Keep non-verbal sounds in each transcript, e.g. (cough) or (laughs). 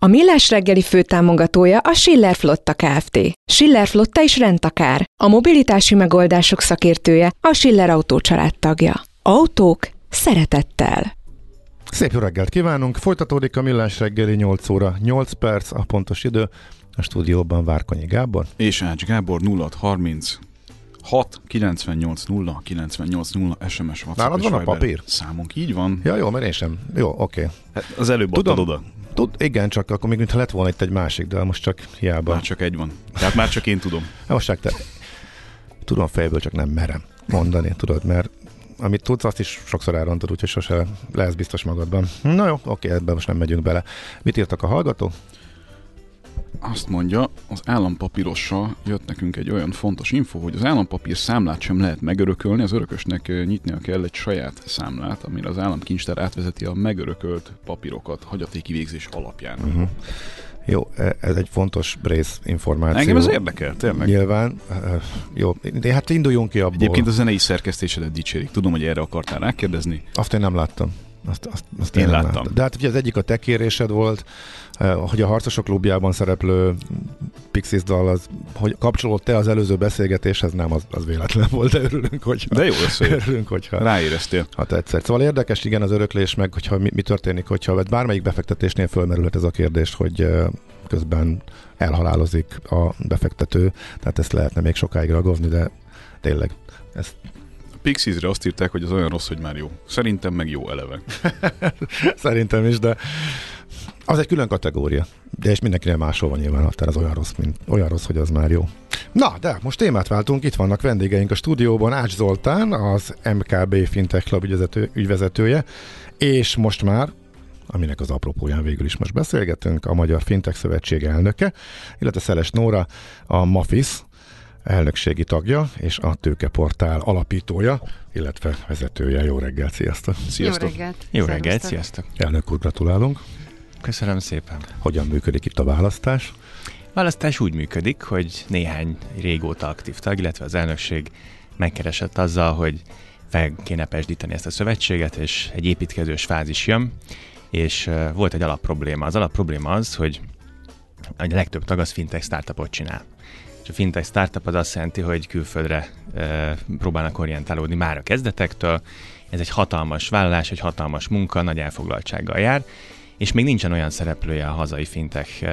A Millás reggeli főtámogatója a Schiller Flotta Kft. Schiller Flotta is rendtakár. A mobilitási megoldások szakértője a Schiller Autó tagja. Autók szeretettel. Szép jó reggelt kívánunk! Folytatódik a Millás reggeli 8 óra 8 perc, a pontos idő. A stúdióban Várkonyi Gábor. És Ács Gábor 0630 6 98 0 98 0 SMS WhatsApp Nálad van a papír? Számunk így van. Ja, jó, mert én sem. Jó, oké. Okay. Hát az előbb Tudom, oda. Tud, igen, csak akkor még mintha lett volna itt egy másik, de most csak hiába. Már csak egy van. Tehát már csak én tudom. most te. Tudom fejből, csak nem merem mondani, tudod, mert amit tudsz, azt is sokszor elrontod, úgyhogy sose lesz biztos magadban. Na jó, oké, ebben most nem megyünk bele. Mit írtak a hallgató? Azt mondja, az állampapírossal jött nekünk egy olyan fontos info, hogy az állampapír számlát sem lehet megörökölni, az örökösnek nyitnia kell egy saját számlát, amire az államkincstár átvezeti a megörökölt papírokat hagyatéki végzés alapján. Uh-huh. Jó, e, ez egy fontos rész információ. Engem ez érdekel, tényleg. Nyilván. Jó, de hát induljunk ki abból. Egyébként a zenei szerkesztésedet dicsérik. Tudom, hogy erre akartál rákérdezni. Azt én nem láttam. Azt, azt, azt én, én láttam. láttam. De hát ugye az egyik a te kérésed volt, eh, hogy a Harcosok klubjában szereplő Pixies dal, az, hogy kapcsolódott te az előző beszélgetéshez, nem, az, az véletlen volt, de örülünk, hogy De jó Örülünk, hogyha ráéreztél. Ha tetszett. Szóval érdekes, igen, az öröklés, meg hogyha mi, mi történik, hogyha bármelyik befektetésnél fölmerülhet ez a kérdés, hogy eh, közben elhalálozik a befektető, tehát ezt lehetne még sokáig ragozni, de tényleg ezt Pixiesre azt írták, hogy az olyan rossz, hogy már jó. Szerintem meg jó eleve. (laughs) Szerintem is, de az egy külön kategória. De és mindenkinek máshol van nyilván, tehát az olyan rossz, mint, olyan rossz, hogy az már jó. Na, de most témát váltunk, itt vannak vendégeink a stúdióban, Ács Zoltán, az MKB Fintech Club ügyvezető, ügyvezetője, és most már aminek az apropóján végül is most beszélgetünk, a Magyar Fintech Szövetség elnöke, illetve Szeles Nóra, a MAFIS, elnökségi tagja és a Tőkeportál alapítója, illetve vezetője. Jó reggelt, sziasztok! Sziasztok! Jó reggelt! Jó reggelt, sziasztok! Elnök úr, gratulálunk! Köszönöm szépen! Hogyan működik itt a választás? A választás úgy működik, hogy néhány régóta aktív tag, illetve az elnökség megkeresett azzal, hogy fel kéne pesdíteni ezt a szövetséget, és egy építkezős fázis jön, és volt egy alapprobléma. Az alapprobléma az, hogy a legtöbb tag az fintech startupot csinál. És a fintech startup az azt jelenti, hogy külföldre e, próbálnak orientálódni már a kezdetektől. Ez egy hatalmas vállalás, egy hatalmas munka, nagy elfoglaltsággal jár, és még nincsen olyan szereplője a hazai fintech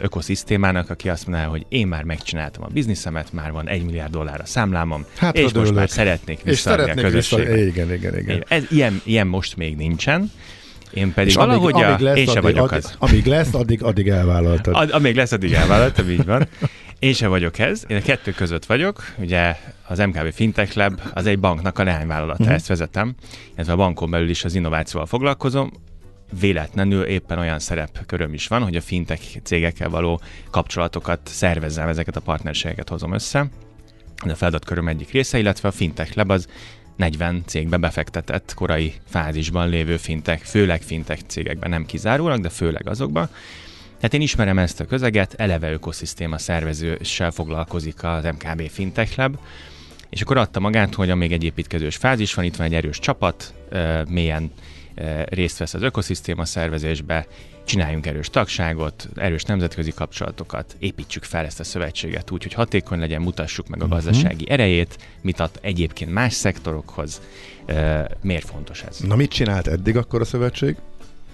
ökoszisztémának, aki azt mondaná, hogy én már megcsináltam a bizniszemet, már van egy milliárd dollár a számlámom, hát, és most már szeretnék visszaadni a közösséget. Vissza, igen, igen, igen. Ez, ilyen, ilyen most még nincsen. Én pedig és valahogy amíg, amíg lesz, én sem vagyok addig, az. Amíg lesz, addig, addig elvállaltad. Ad, amíg lesz, addig elvállaltam, így van. (laughs) Én sem vagyok ez, én a kettő között vagyok, ugye az MKB Fintech Lab az egy banknak a leányvállalata, uh-huh. ezt vezetem, illetve a bankon belül is az innovációval foglalkozom, véletlenül éppen olyan szerepköröm is van, hogy a fintech cégekkel való kapcsolatokat szervezzem, ezeket a partnerségeket hozom össze. Ez a feladatköröm egyik része, illetve a Fintech Lab az 40 cégbe befektetett korai fázisban lévő fintek, főleg fintek cégekben, nem kizárólag, de főleg azokban. Tehát én ismerem ezt a közeget, eleve ökoszisztéma szervezőssel foglalkozik az MKB Fintech Lab, és akkor adta magát, hogy még egy építkezős fázis van, itt van egy erős csapat, mélyen részt vesz az ökoszisztéma szervezésbe, csináljunk erős tagságot, erős nemzetközi kapcsolatokat, építsük fel ezt a szövetséget úgy, hogy hatékony legyen, mutassuk meg a mhm. gazdasági erejét, mit ad egyébként más szektorokhoz. Miért fontos ez? Na mit csinált eddig akkor a szövetség,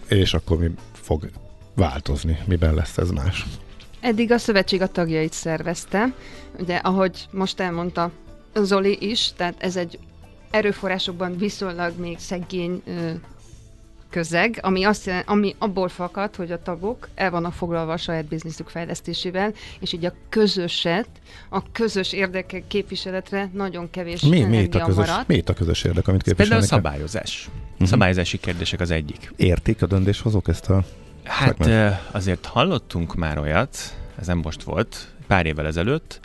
és akkor mi fog változni, miben lesz ez más? Eddig a szövetség a tagjait szervezte, ugye ahogy most elmondta Zoli is, tehát ez egy erőforrásokban viszonylag még szegény közeg, ami, azt, ami abból fakad, hogy a tagok el vannak foglalva a saját bizniszük fejlesztésével, és így a közöset, a közös érdekek képviseletre nagyon kevés mi, mi itt a közös, maradt. Mi itt a közös érdek, amit képviselnek? Például a szabályozás. Uh-huh. Szabályozási kérdések az egyik. Értik a döntéshozók ezt a Hát szakmát? azért hallottunk már olyat, ez nem most volt, pár évvel ezelőtt,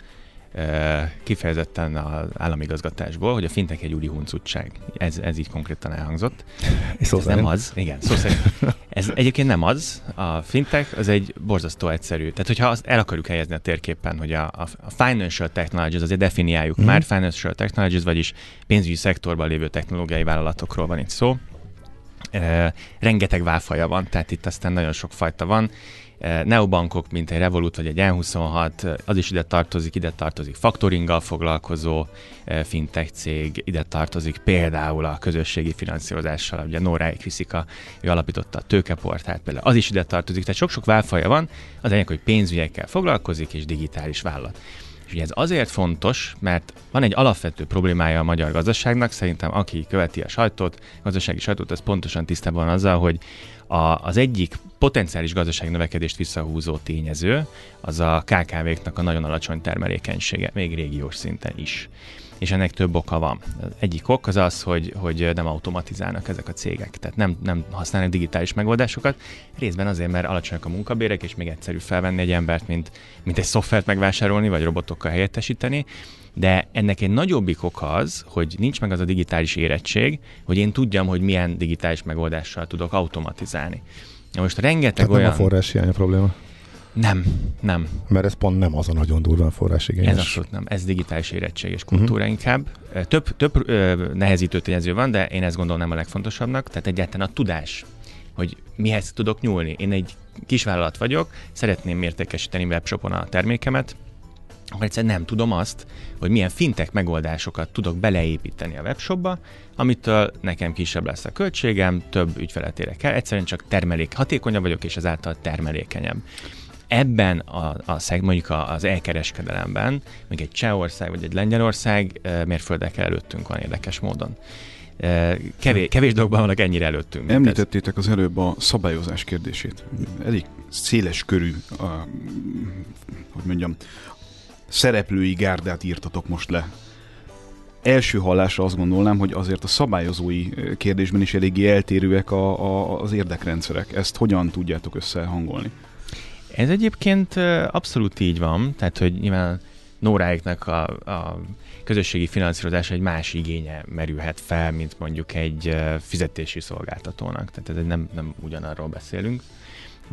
kifejezetten az államigazgatásból, hogy a fintek egy úri huncutság. Ez, ez így konkrétan elhangzott. (laughs) Szó ez nem az, igen, szó szerint. (laughs) Ez egyébként nem az. A fintek az egy borzasztó egyszerű. Tehát, hogyha azt el akarjuk helyezni a térképen, hogy a, a financial technologies, azért definiáljuk mm. már, financial technologies, vagyis pénzügyi szektorban lévő technológiai vállalatokról van itt szó. Rengeteg válfaja van, tehát itt aztán nagyon sok fajta van neobankok, mint egy Revolut vagy egy N26, az is ide tartozik, ide tartozik faktoringgal foglalkozó fintech cég, ide tartozik például a közösségi finanszírozással, ugye Nora Equisica, ő alapította a tőkeportált, például az is ide tartozik, tehát sok-sok válfaja van, az egyik, hogy pénzügyekkel foglalkozik, és digitális vállalat. És ugye ez azért fontos, mert van egy alapvető problémája a magyar gazdaságnak, szerintem aki követi a sajtót, gazdasági sajtót, az pontosan tisztában van azzal, hogy a, az egyik potenciális gazdasági növekedést visszahúzó tényező az a KKV-knak a nagyon alacsony termelékenysége, még régiós szinten is. És ennek több oka van. Az egyik ok az az, hogy, hogy nem automatizálnak ezek a cégek, tehát nem, nem használnak digitális megoldásokat, részben azért, mert alacsonyak a munkabérek, és még egyszerű felvenni egy embert, mint, mint egy szoftvert megvásárolni, vagy robotokkal helyettesíteni, de ennek egy nagyobbik oka az, hogy nincs meg az a digitális érettség, hogy én tudjam, hogy milyen digitális megoldással tudok automatizálni. Na most rengeteg Tehát olyan... nem a forrás hiány a probléma? Nem, nem. Mert ez pont nem az a nagyon durván forrásigényes. Ez abszolút nem. Ez digitális érettség és kultúra uh-huh. inkább. Több, több ö, nehezítő tényező van, de én ezt gondolom nem a legfontosabb. Tehát egyáltalán a tudás, hogy mihez tudok nyúlni. Én egy kisvállalat vagyok, szeretném mértékesíteni webshopon a termékemet, akkor egyszerűen nem tudom azt, hogy milyen fintek megoldásokat tudok beleépíteni a webshopba, amitől nekem kisebb lesz a költségem, több ügyfelet érek el, egyszerűen csak termelék, hatékonyabb vagyok, és ezáltal termelékenyebb. Ebben a, a szeg, mondjuk az elkereskedelemben, mondjuk egy Csehország vagy egy Lengyelország mérföldekkel előttünk van érdekes módon. Kevés, kevés dolgokban vannak ennyire előttünk. Említettétek az előbb a szabályozás kérdését. Elég széles körű, a, hogy mondjam, szereplői gárdát írtatok most le. Első hallásra azt gondolnám, hogy azért a szabályozói kérdésben is eléggé eltérőek a, a, az érdekrendszerek. Ezt hogyan tudjátok összehangolni? Ez egyébként abszolút így van, tehát hogy nyilván Nóráiknak a, a közösségi finanszírozás egy más igénye merülhet fel, mint mondjuk egy fizetési szolgáltatónak. Tehát ez nem, nem ugyanarról beszélünk.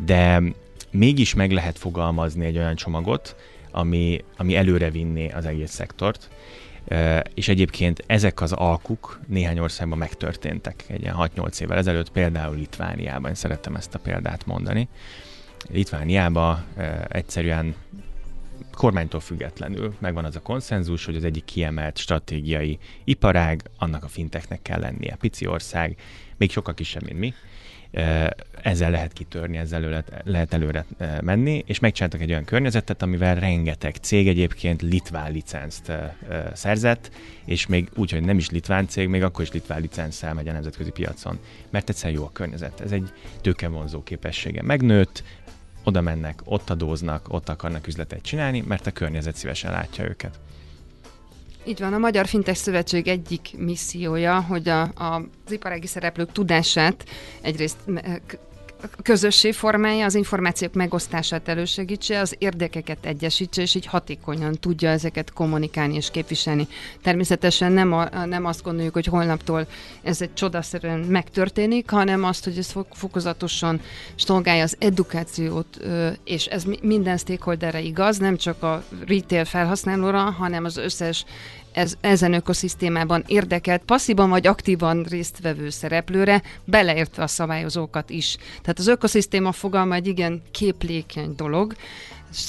De mégis meg lehet fogalmazni egy olyan csomagot, ami, ami előre vinné az egész szektort. És egyébként ezek az alkuk néhány országban megtörténtek egy ilyen 6-8 évvel ezelőtt, például Litvániában, szerettem ezt a példát mondani. Litvániában egyszerűen kormánytól függetlenül megvan az a konszenzus, hogy az egyik kiemelt stratégiai iparág, annak a finteknek kell lennie. Pici ország, még sokkal kisebb, mint mi, ezzel lehet kitörni, ezzel lehet, lehet előre menni, és megcsináltak egy olyan környezetet, amivel rengeteg cég egyébként litván licenzt szerzett, és még úgy, hogy nem is litván cég, még akkor is litván licenszel megy a nemzetközi piacon, mert egyszerűen jó a környezet. Ez egy tőkevonzó képessége. Megnőtt, oda mennek, ott adóznak, ott akarnak üzletet csinálni, mert a környezet szívesen látja őket. Így van, a Magyar Fintech Szövetség egyik missziója, hogy a, a, az iparági szereplők tudását egyrészt közössé formálja, az információk megosztását elősegítse, az érdekeket egyesítse, és így hatékonyan tudja ezeket kommunikálni és képviselni. Természetesen nem, a, nem azt gondoljuk, hogy holnaptól ez egy csodaszerűen megtörténik, hanem azt, hogy ez fokozatosan szolgálja az edukációt, és ez minden stakeholderre igaz, nem csak a retail felhasználóra, hanem az összes ez, ezen ökoszisztémában érdekelt, passzívan vagy aktívan résztvevő szereplőre, beleértve a szabályozókat is. Tehát az ökoszisztéma fogalma egy igen képlékeny dolog,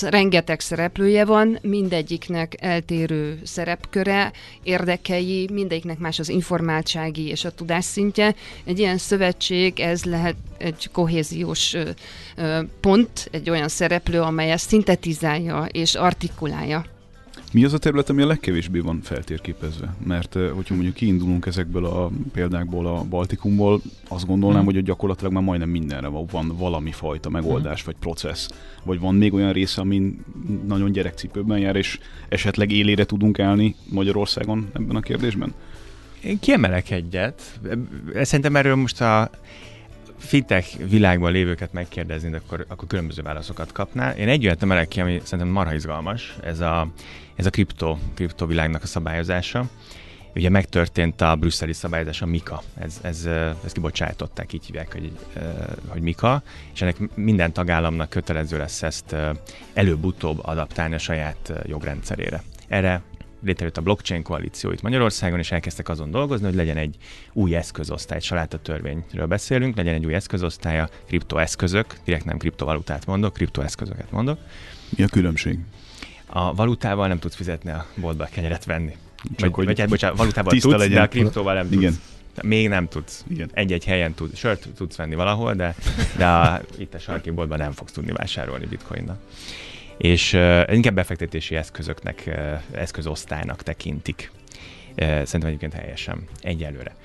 rengeteg szereplője van, mindegyiknek eltérő szerepköre, érdekei, mindegyiknek más az informáltsági és a tudásszintje. Egy ilyen szövetség, ez lehet egy kohéziós pont, egy olyan szereplő, amely ezt szintetizálja és artikulálja. Mi az a terület, ami a legkevésbé van feltérképezve? Mert hogyha mondjuk kiindulunk ezekből a példákból a Baltikumból, azt gondolnám, hmm. hogy gyakorlatilag már majdnem mindenre van valami fajta megoldás hmm. vagy processz. Vagy van még olyan része, amin nagyon gyerekcipőben jár, és esetleg élére tudunk állni Magyarországon ebben a kérdésben? Én kiemelek egyet. Szerintem erről most a fintech világban lévőket megkérdezni, akkor, akkor különböző válaszokat kapnál. Én egy olyat emelek ki, ami szerintem marha izgalmas, ez a, ez a kripto, kriptovilágnak a szabályozása. Ugye megtörtént a brüsszeli szabályozás, a MIKA, ez, ez, ezt kibocsátották, így hívják, hogy, hogy MIKA, és ennek minden tagállamnak kötelező lesz ezt előbb-utóbb adaptálni a saját jogrendszerére. Erre létrejött a blockchain koalíció itt Magyarországon, és elkezdtek azon dolgozni, hogy legyen egy új eszközosztály, törvényről beszélünk, legyen egy új eszközosztálya, kriptoeszközök, direkt nem kriptovalutát mondok, kriptoeszközöket mondok. Mi a különbség? A valutával nem tudsz fizetni a boltba kenyeret venni. Csak vagy, hogy vagy hát, bocsánat, valutával tudsz, legyen. de a kriptóval nem Igen. tudsz. Még nem tudsz. Igen. Egy-egy helyen tud, sört tudsz venni valahol, de, de a, itt a sarki boltban nem fogsz tudni vásárolni bitcoinnal. És uh, inkább befektetési eszközöknek, uh, eszközosztálynak tekintik. Uh, szerintem egyébként helyesen. Egyelőre.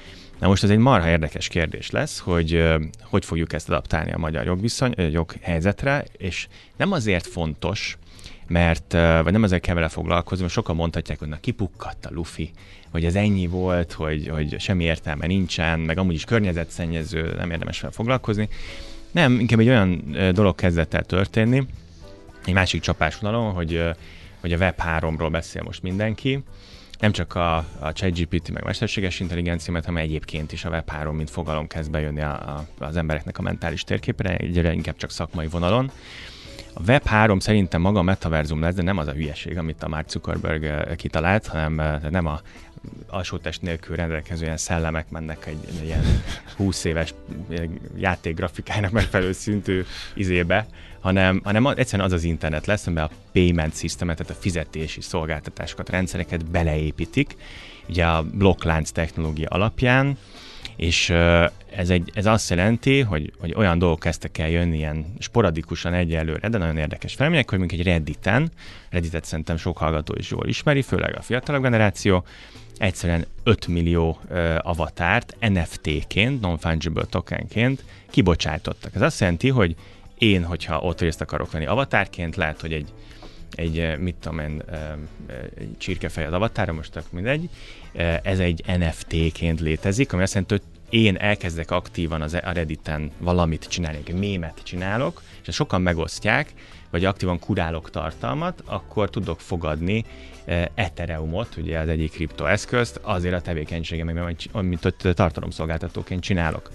Na most ez egy marha érdekes kérdés lesz, hogy hogy fogjuk ezt adaptálni a magyar jogviszony, uh, joghelyzetre, és nem azért fontos, mert, vagy nem ezzel kell vele foglalkozni, mert sokan mondhatják, hogy na kipukkadt a lufi, hogy ez ennyi volt, hogy, hogy semmi értelme nincsen, meg amúgy is környezetszennyező, nem érdemes vele foglalkozni. Nem, inkább egy olyan dolog kezdett el történni, egy másik csapásvonalon, hogy, hogy a Web3-ról beszél most mindenki, nem csak a, a ChatGPT meg mesterséges intelligencia, hanem egyébként is a Web3, mint fogalom kezd bejönni a, a, az embereknek a mentális térképre, egyre inkább csak szakmai vonalon. A Web3 szerintem maga a metaverzum lesz, de nem az a hülyeség, amit a Mark Zuckerberg kitalált, hanem nem a alsótest nélkül rendelkező ilyen szellemek mennek egy, egy ilyen 20 éves eh, játék grafikának megfelelő szintű izébe, hanem, hanem egyszerűen az az internet lesz, amiben a payment systemet, tehát a fizetési szolgáltatásokat, rendszereket beleépítik, ugye a blokklánc technológia alapján, és ez, egy, ez azt jelenti, hogy, hogy olyan dolgok kezdtek el jönni ilyen sporadikusan egyelőre, de nagyon érdekes felmények, hogy mondjuk egy Redditen, Redditet szerintem sok hallgató is jól ismeri, főleg a fiatalabb generáció, egyszerűen 5 millió uh, avatárt NFT-ként, non-fungible tokenként kibocsátottak. Ez azt jelenti, hogy én, hogyha ott részt akarok venni avatárként, lehet, hogy egy, egy mit tudom én, egy csirkefej az avatára, most csak mindegy, ez egy NFT-ként létezik, ami azt jelenti, hogy én elkezdek aktívan az, a Redditen valamit csinálni, egy mémet csinálok, és ezt sokan megosztják, vagy aktívan kurálok tartalmat, akkor tudok fogadni Ethereumot, ugye az egyik kriptoeszközt, azért a tevékenységemben, amit tartalomszolgáltatóként csinálok.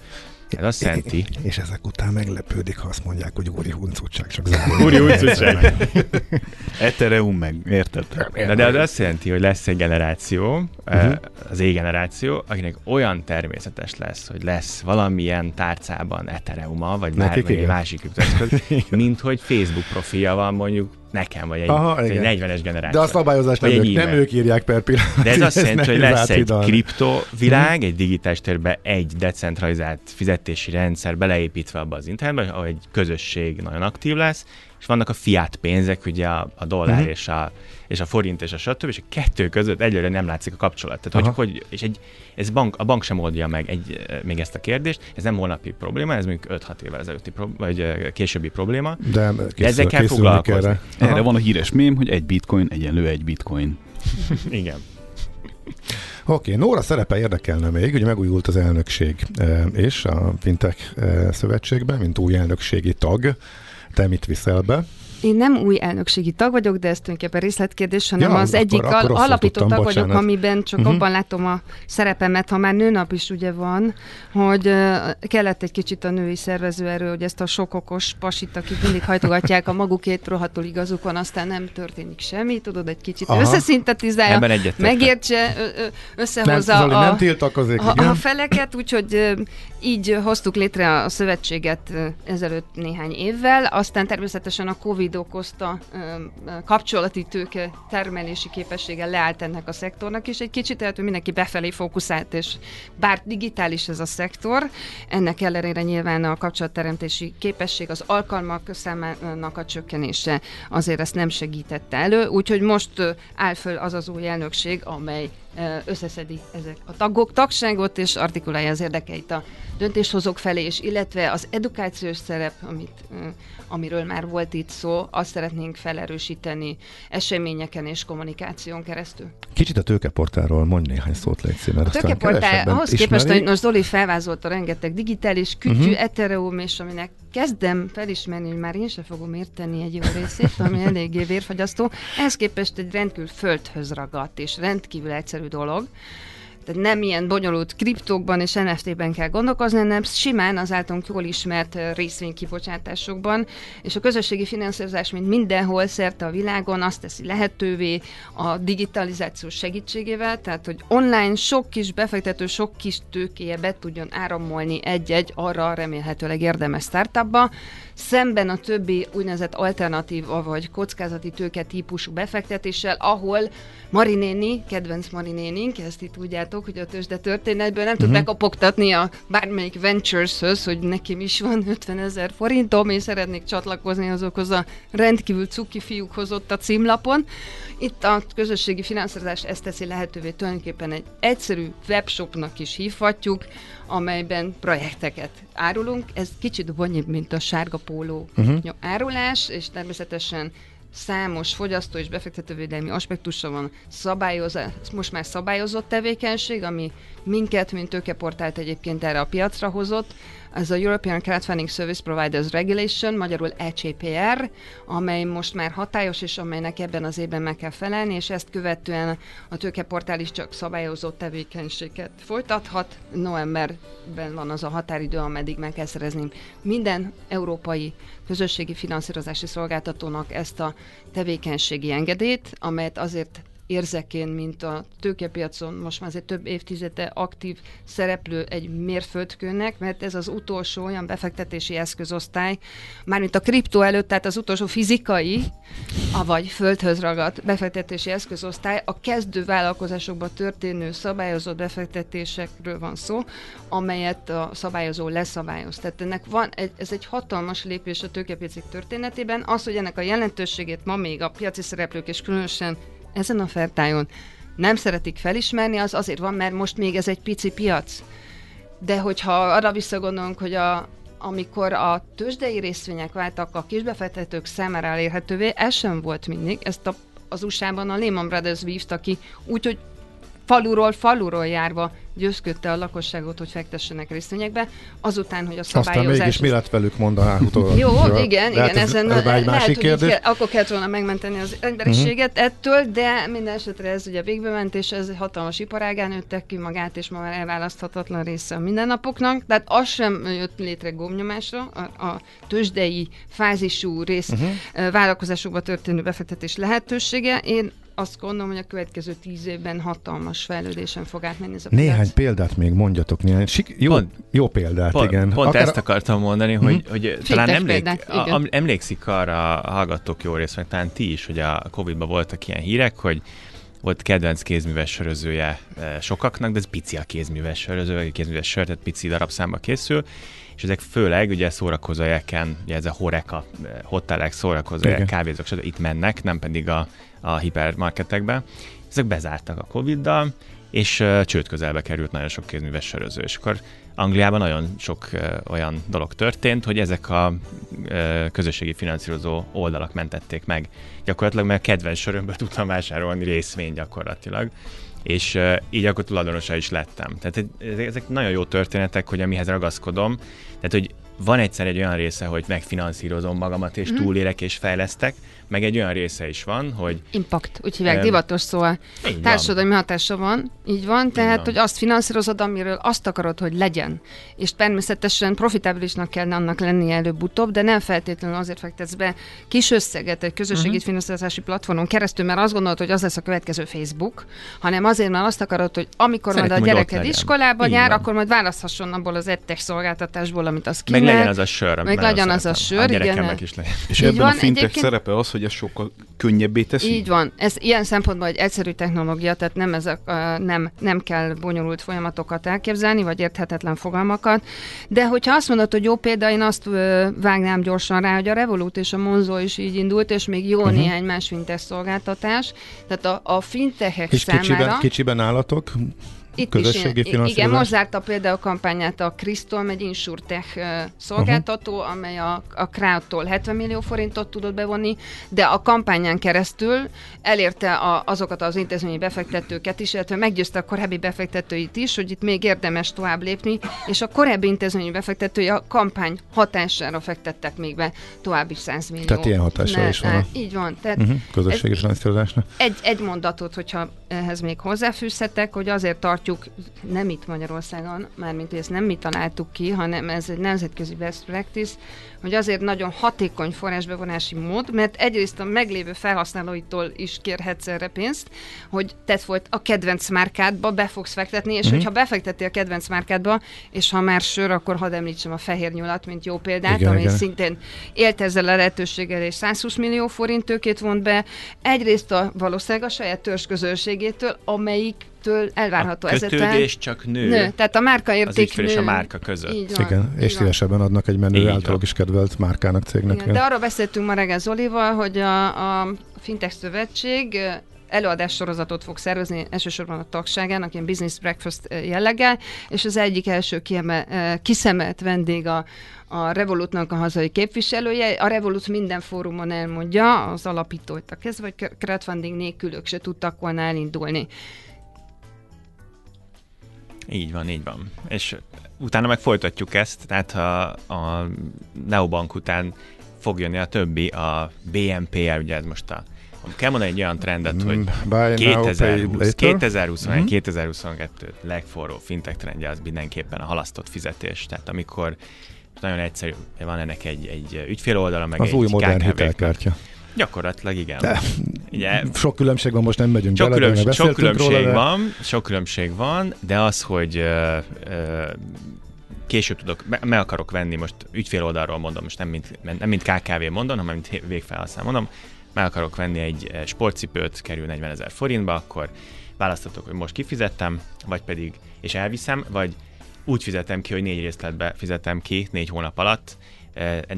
Ez azt jelenti... (laughs) És ezek után meglepődik, ha azt mondják, hogy úri huncutság, csak (laughs) zárul. úri huncutság. (laughs) Ethereum meg, érted? De, de az azt jelenti, hogy lesz egy generáció, uh-huh. az E-generáció, akinek olyan természetes lesz, hogy lesz valamilyen tárcában Ethereum-a, vagy bármilyen másik kriptoeszköz, mint hogy Facebook profilja van mondjuk nekem, vagy egy, Aha, egy 40-es generáció. De a szabályozást nem, ők, nem ők írják per pillanat. De ez azt jelenti, hogy lesz egy kriptovilág, egy digitális térben egy decentralizált fizetési rendszer beleépítve abba az internetbe, ahol egy közösség nagyon aktív lesz, és vannak a fiat pénzek, ugye a, a dollár uh-huh. és, a, és a forint és a stb. és a kettő között egyre nem látszik a kapcsolat. Tehát, hogy, hogy, és egy, ez bank, a bank sem oldja meg egy, még ezt a kérdést, ez nem holnapi probléma, ez mondjuk 5-6 évvel ezelőtti pro, vagy későbbi probléma, de, készül, de ezzel kell foglalkozni. Erre. erre van a híres mém, hogy egy bitcoin egyenlő egy bitcoin. (laughs) Igen. Oké, okay, Nóra szerepe érdekelne még, ugye megújult az elnökség és a Fintech szövetségben, mint új elnökségi tag. Te mit viszel be? Én nem új elnökségi tag vagyok, de ez tulajdonképpen részletkérdés, hanem ja, az akkor, egyik akkor alapító tag vagyok, amiben csak uh-huh. abban látom a szerepemet, ha már nőnap is ugye van, hogy uh, kellett egy kicsit a női szervezőerő, hogy ezt a sok okos pasit, akik mindig hajtogatják a magukét, rohadtul igazuk van, aztán nem történik semmi, tudod, egy kicsit Aha. összeszintetizálja, megértse, összehozza nem, a, nem tiltakozik, a, a feleket, úgyhogy így hoztuk létre a szövetséget ezelőtt néhány évvel, aztán természetesen a Covid Covid okozta kapcsolati tőke termelési képessége leállt ennek a szektornak, és egy kicsit lehet, hogy mindenki befelé fókuszált, és bár digitális ez a szektor, ennek ellenére nyilván a kapcsolatteremtési képesség, az alkalmak számának a csökkenése azért ezt nem segítette elő, úgyhogy most áll föl az az új elnökség, amely összeszedi ezek a tagok tagságot, és artikulálja az érdekeit a döntéshozók felé, és illetve az edukációs szerep, amit, amiről már volt itt szó, azt szeretnénk felerősíteni eseményeken és kommunikáción keresztül. Kicsit a tőkeportálról mondj néhány szót, légy szíves, A tőkeportál ahhoz képest, hogy most Zoli felvázolta rengeteg digitális kütyű, uh-huh. Ethereum, és aminek kezdem felismerni, hogy már én sem fogom érteni egy jó részét, ami eléggé vérfagyasztó. Ehhez képest egy rendkívül földhöz ragadt és rendkívül egyszerű dolog. Tehát nem ilyen bonyolult kriptókban és NFT-ben kell gondolkozni, hanem simán az általunk jól ismert részvénykibocsátásokban, és a közösségi finanszírozás, mint mindenhol szerte a világon, azt teszi lehetővé a digitalizáció segítségével, tehát hogy online sok kis befektető, sok kis tőkéje be tudjon áramolni egy-egy arra remélhetőleg érdemes startupba, szemben a többi úgynevezett alternatív vagy kockázati tőke típusú befektetéssel, ahol Marinéni, kedvenc Marinénink, ezt itt tudjátok, hogy a tőzsde történetből nem uh-huh. tud bekapogtatni a bármelyik ventures hogy nekem is van 50 ezer forintom, és szeretnék csatlakozni azokhoz a rendkívül cuki fiúkhoz ott a címlapon. Itt a közösségi finanszírozás ezt teszi lehetővé tulajdonképpen egy egyszerű webshopnak is hívhatjuk, amelyben projekteket árulunk. Ez kicsit bonyolult, mint a sárga póló uh-huh. árulás, és természetesen számos fogyasztó és befektetővédelmi aspektusa van szabályozás, most már szabályozott tevékenység, ami minket, mint tőkeportált egyébként erre a piacra hozott, ez a European Crowdfunding Service Providers Regulation, magyarul ECPR, amely most már hatályos, és amelynek ebben az évben meg kell felelni, és ezt követően a tőkeportál is csak szabályozott tevékenységet folytathat. Novemberben van az a határidő, ameddig meg kell szerezni minden európai közösségi finanszírozási szolgáltatónak ezt a tevékenységi engedélyt, amelyet azért érzek én, mint a tőkepiacon most már azért több évtizede aktív szereplő egy mérföldkőnek, mert ez az utolsó olyan befektetési eszközosztály, mármint a kriptó előtt, tehát az utolsó fizikai, avagy földhöz ragadt befektetési eszközosztály, a kezdő vállalkozásokban történő szabályozott befektetésekről van szó, amelyet a szabályozó leszabályoz. Tehát ennek van, egy, ez egy hatalmas lépés a tőkepiacik történetében. Az, hogy ennek a jelentőségét ma még a piaci szereplők és különösen ezen a fertájon nem szeretik felismerni, az azért van, mert most még ez egy pici piac. De hogyha arra visszagondolunk, hogy a, amikor a tőzsdei részvények váltak a kisbefektetők számára elérhetővé, ez sem volt mindig. Ezt a, az USA-ban a Lehman Brothers vívta ki, úgyhogy faluról faluról járva győzködte a lakosságot, hogy fektessenek részvényekbe, azután, hogy a szabályozás... Aztán mégis mi lett velük mondaná utólag? Jó, igen, igen, ez, ezen ez egy másik kérdés. Kell, akkor kellett volna megmenteni az emberiséget uh-huh. ettől, de minden esetre ez ugye végbe ment, és ez hatalmas iparágán nőttek ki magát, és ma már elválaszthatatlan része a mindennapoknak. Tehát az sem jött létre gomnyomásra, a, a tőzsdei fázisú rész uh-huh. vállalkozásokba történő befektetés lehetősége. Én azt gondolom, hogy a következő tíz évben hatalmas fejlődésen fog átmenni ez a Néhány piac. példát még mondjatok, néhány Sik- jó, pont, jó példát, pont, igen. Pont Akár... ezt akartam mondani, hogy, mm-hmm. hogy talán emlék, példát, a, emlékszik arra a hallgatók jó részt, meg talán ti is, hogy a Covid-ban voltak ilyen hírek, hogy volt kedvenc kézműves sörözője eh, sokaknak, de ez pici a kézműves söröző, a kézműves sör, tehát pici darabszámba készül, és ezek főleg ugye szórakozó helyeken, ugye ez a horeka, eh, hotelek, szórakozó kávézók, stb. itt mennek, nem pedig a a hipermarketekbe. Ezek bezártak a Covid-dal, és uh, csőd közelbe került nagyon sok kézműves söröző. És akkor Angliában nagyon sok olyan dolog történt, hogy ezek a közösségi finanszírozó oldalak mentették meg. Gyakorlatilag mert kedvenc sörömből (laughs) tudtam vásárolni részvény gyakorlatilag és így akkor tulajdonosa is lettem. Tehát ezek nagyon jó történetek, hogy amihez ragaszkodom, tehát hogy van egyszer egy olyan része, hogy megfinanszírozom magamat, és mm. túlélek, és fejlesztek, meg egy olyan része is van, hogy... Impact, úgy hívják, um, divatos szóval. Társadalmi hatása van, így van, tehát, van. hogy azt finanszírozod, amiről azt akarod, hogy legyen. És természetesen profitábilisnak kell annak lennie előbb-utóbb, de nem feltétlenül azért fektetsz be kis összeget egy közösségi uh-huh. finanszírozási platformon keresztül, mert azt gondolod, hogy az lesz a következő Facebook, hanem azért, mert azt akarod, hogy amikor Szeretném, majd a gyereked iskolába jár, akkor majd választhasson abból az ettek szolgáltatásból, amit az kínál. Meg legyen az a sör. Meg legyen az a sör, igen. Is legyen. És ebben van, a fintech szerepe az, hogy ez sokkal könnyebbé teszi? Így van. Ez ilyen szempontból egy egyszerű technológia, tehát nem, ezek, nem, nem kell bonyolult folyamatokat elképzelni, vagy érthetetlen fogalmakat. De hogyha azt mondod, hogy jó példa, én azt vágnám gyorsan rá, hogy a Revolut és a Monzo is így indult, és még jó uh-huh. néhány más fintech szolgáltatás. Tehát a, a fintechek és számára... Kicsiben, kicsiben állatok? Itt közösségi is finanszírozás? Igen, most zárta például a kampányát a Crystal, egy insurtech szolgáltató, uh-huh. amely a, a Crowd-tól 70 millió forintot tudott bevonni, de a kampányán keresztül elérte a, azokat az intézményi befektetőket is, illetve meggyőzte a korábbi befektetőit is, hogy itt még érdemes tovább lépni, és a korábbi intézményi befektetői a kampány hatására fektettek még be további 100 millió. Tehát ilyen hatása is van. A... Így van. Tehát uh-huh. Közösségi finanszírozásnak. Egy, egy mondatot, hogyha ehhez még hozzáfűzhetek, hogy azért tartjuk, nem itt Magyarországon, mármint ezt nem mi találtuk ki, hanem ez egy nemzetközi best practice, hogy azért nagyon hatékony forrásbevonási mód, mert egyrészt a meglévő felhasználóitól is kérhetsz erre pénzt, hogy te volt a kedvenc márkádba be fogsz fektetni, és uh-huh. hogyha befektetél a kedvenc márkádba, és ha már sör, akkor hadd említsem a fehér nyulat, mint jó példát, igen, ami igen. szintén élt ezzel a lehetőséggel, és 120 millió forint tőkét vont be. Egyrészt a valószínűleg a saját törzsközönségétől, amelyik től elvárható a kötődés csak nő. nő. Tehát a márka érték az nő. és a márka között. Így van, Igen, és szívesebben adnak egy menő általuk is kedvelt márkának, cégnek. Igen, de arról beszéltünk ma reggel Zolival, hogy a, a Fintech Szövetség előadás sorozatot fog szervezni, elsősorban a tagságának, ilyen business breakfast jelleggel, és az egyik első kieme, kiszemelt vendég a, a Revolutnak a hazai képviselője. A Revolut minden fórumon elmondja, az alapítóit a kezdve, hogy crowdfunding nélkül ők se tudtak volna elindulni. Így van, így van. És utána meg folytatjuk ezt, tehát a, a Neobank után fog jönni a többi, a BNPL, ugye ez most a kell mondani egy olyan trendet, hogy 2020, 2021, 2022 legforró fintech trendje az mindenképpen a halasztott fizetés. Tehát amikor nagyon egyszerű, van ennek egy, egy ügyfél oldala, meg az egy új modern hitelkártya. Gyakorlatilag igen. De Ugye, sok különbség van, most nem megyünk sok bele, különbség, sok különbség róla, de... van, sok különbség van, de az, hogy uh, uh, később tudok, me, me akarok venni, most ügyfél oldalról mondom, most nem mint, nem mint KKV mondom, hanem mint végfelhasználó mondom, meg akarok venni egy sportcipőt, kerül 40 ezer forintba, akkor választatok, hogy most kifizettem, vagy pedig, és elviszem, vagy úgy fizetem ki, hogy négy részletbe fizetem ki négy hónap alatt,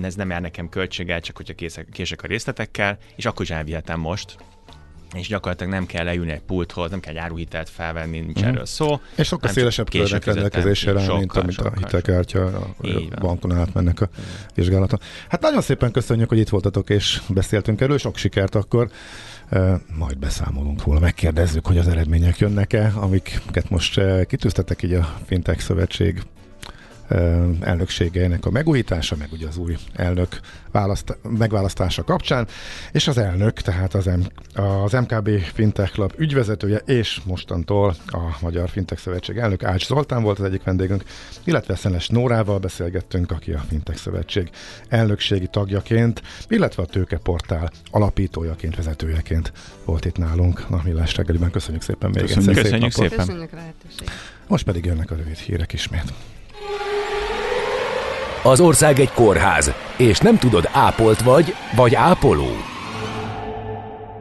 ez nem jár nekem költséggel, csak hogyha készek, kések a részletekkel, és akkor is elvihetem most, és gyakorlatilag nem kell leülni egy pulthoz, nem kell áruhitelt felvenni, nincs mm. erről szó. És sokkal szélesebb körnek rendelkezésre rá, mint amit a hitelkártya a bankon átmennek a vizsgálaton. Hát nagyon szépen köszönjük, hogy itt voltatok és beszéltünk erről, sok sikert akkor. majd beszámolunk róla, megkérdezzük, hogy az eredmények jönnek-e, amiket most kitűztetek így a Fintech Szövetség elnökségeinek a megújítása, meg ugye az új elnök választ, megválasztása kapcsán, és az elnök, tehát az, M, az MKB Fintech Club ügyvezetője, és mostantól a Magyar Fintech Szövetség elnök Ács Zoltán volt az egyik vendégünk, illetve Szenes Nórával beszélgettünk, aki a Fintech Szövetség elnökségi tagjaként, illetve a Tőkeportál alapítójaként, vezetőjeként volt itt nálunk a Millás reggeliben. Köszönjük szépen még Köszönjük, egyszer. Köszönjük szépen. Köszönjük Most pedig jönnek a rövid hírek ismét. Az ország egy kórház, és nem tudod, ápolt vagy, vagy ápoló.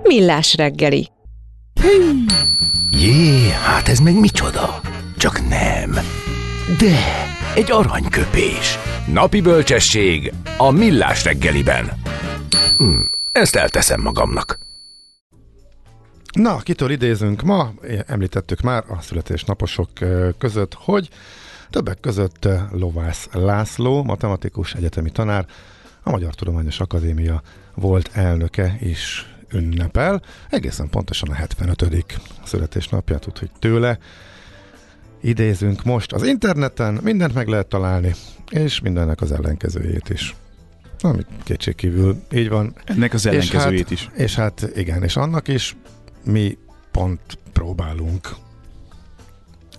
Millás reggeli. Jé, hát ez meg micsoda? Csak nem. De, egy aranyköpés. Napi bölcsesség a Millás reggeliben. Hm, ezt elteszem magamnak. Na, kitől idézünk ma? Említettük már a születésnaposok között, hogy Többek között eh, Lovász László, matematikus egyetemi tanár, a Magyar Tudományos Akadémia volt elnöke is ünnepel, egészen pontosan a 75. születésnapját, úgyhogy tőle idézünk most az interneten, mindent meg lehet találni, és mindennek az ellenkezőjét is. Ami kétségkívül így van. Ennek az ellenkezőjét és hát, is. És hát igen, és annak is mi pont próbálunk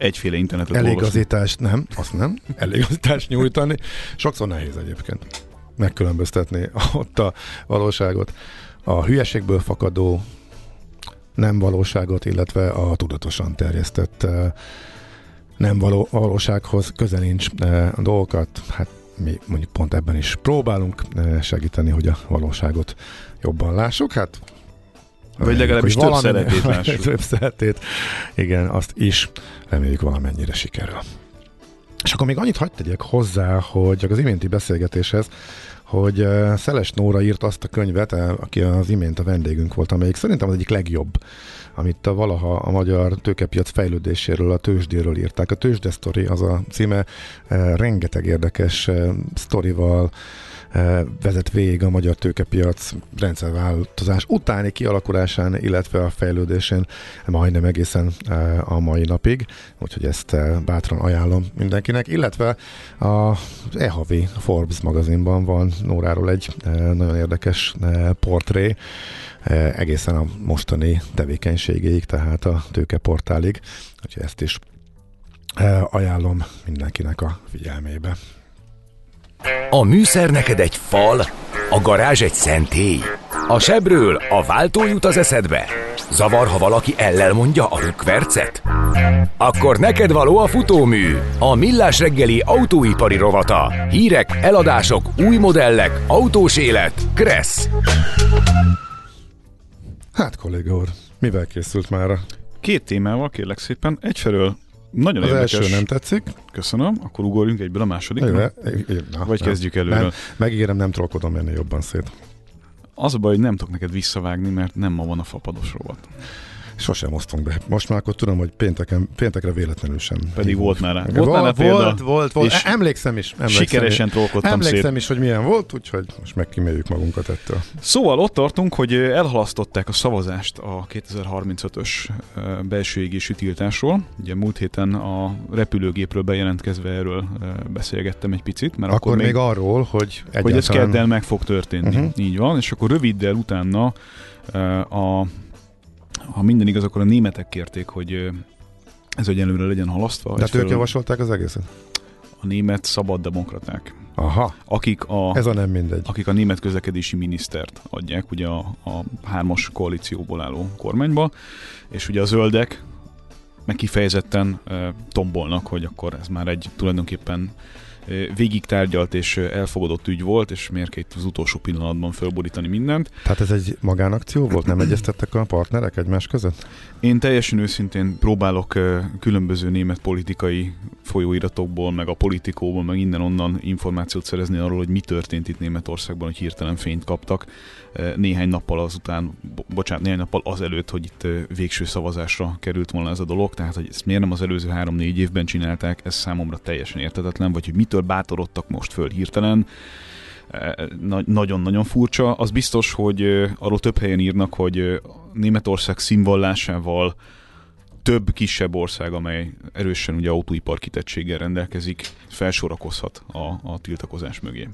egyféle internetet Eligazítást nem, azt nem, eligazítást nyújtani. Sokszor nehéz egyébként megkülönböztetni ott a valóságot, a hülyeségből fakadó nem valóságot, illetve a tudatosan terjesztett eh, nem való, valósághoz közel nincs eh, a dolgokat. Hát mi mondjuk pont ebben is próbálunk eh, segíteni, hogy a valóságot jobban lássuk. Hát vagy legalábbis több szeretét lássuk. több szeretét, igen, azt is reméljük valamennyire sikerül. És akkor még annyit hagyd tegyek hozzá, hogy az iménti beszélgetéshez, hogy Szeles Nóra írt azt a könyvet, uh, aki az imént a vendégünk volt, amelyik szerintem az egyik legjobb, amit a valaha a magyar tőkepiac fejlődéséről, a tőzsdéről írták. A tőzsde sztori az a címe, uh, rengeteg érdekes uh, sztorival, vezet végig a magyar tőkepiac rendszerváltozás utáni kialakulásán, illetve a fejlődésén majdnem egészen a mai napig, úgyhogy ezt bátran ajánlom mindenkinek, illetve a EHV Forbes magazinban van Nóráról egy nagyon érdekes portré, egészen a mostani tevékenységéig, tehát a tőkeportálig, úgyhogy ezt is ajánlom mindenkinek a figyelmébe. A műszer neked egy fal, a garázs egy szentély. A sebről a váltó jut az eszedbe. Zavar, ha valaki ellel mondja a rükvercet? Akkor neked való a futómű, a millás reggeli autóipari rovata. Hírek, eladások, új modellek, autós élet. Kressz. Hát, kolléga úr, mivel készült már? Két témával, kérlek szépen. Egyfelől nagyon az érdekes. első nem tetszik. Köszönöm, akkor ugorjunk egyből a másodikra. Na, Vagy nem, kezdjük előről. Nem, megígérem, nem trollkodom menni jobban szét. Az a baj, hogy nem tudok neked visszavágni, mert nem ma van a fapados rovat. Sosem osztunk be. Most már akkor tudom, hogy pénteken, péntekre véletlenül sem. Pedig volt már rá. Volt, volt, már példa, volt, volt, volt. És emlékszem is. Emlékszem sikeresen is. trollkodtam Emlékszem szét. is, hogy milyen volt, úgyhogy most megkíméljük magunkat ettől. Szóval ott tartunk, hogy elhalasztották a szavazást a 2035-ös belső égésű tiltásról. Ugye múlt héten a repülőgépről bejelentkezve erről beszélgettem egy picit. Mert akkor, akkor még arról, hogy egyáltalán... Hogy ez keddel meg fog történni. Uh-huh. Így van, és akkor röviddel utána a ha minden igaz, akkor a németek kérték, hogy ez egyenlőre legyen halasztva. De ők javasolták az egészet? A német szabaddemokraták. Aha. Akik a, ez a nem mindegy. Akik a német közlekedési minisztert adják, ugye a, a hármas koalícióból álló kormányba, és ugye a zöldek meg kifejezetten e, tombolnak, hogy akkor ez már egy tulajdonképpen végig tárgyalt és elfogadott ügy volt, és miért kell itt az utolsó pillanatban fölborítani mindent. Tehát ez egy magánakció volt? Nem egyeztettek a partnerek egymás között? Én teljesen őszintén próbálok különböző német politikai folyóiratokból, meg a politikóból, meg innen-onnan információt szerezni arról, hogy mi történt itt Németországban, hogy hirtelen fényt kaptak. Néhány nappal azután, bocsánat, néhány nappal azelőtt, hogy itt végső szavazásra került volna ez a dolog, tehát hogy ezt miért nem az előző három-négy évben csinálták, ez számomra teljesen értetetlen, vagy hogy mitől bátorodtak most föl hirtelen nagyon-nagyon furcsa. Az biztos, hogy arról több helyen írnak, hogy Németország színvallásával több kisebb ország, amely erősen ugye autóipar kitettséggel rendelkezik, felsorakozhat a, a tiltakozás mögé.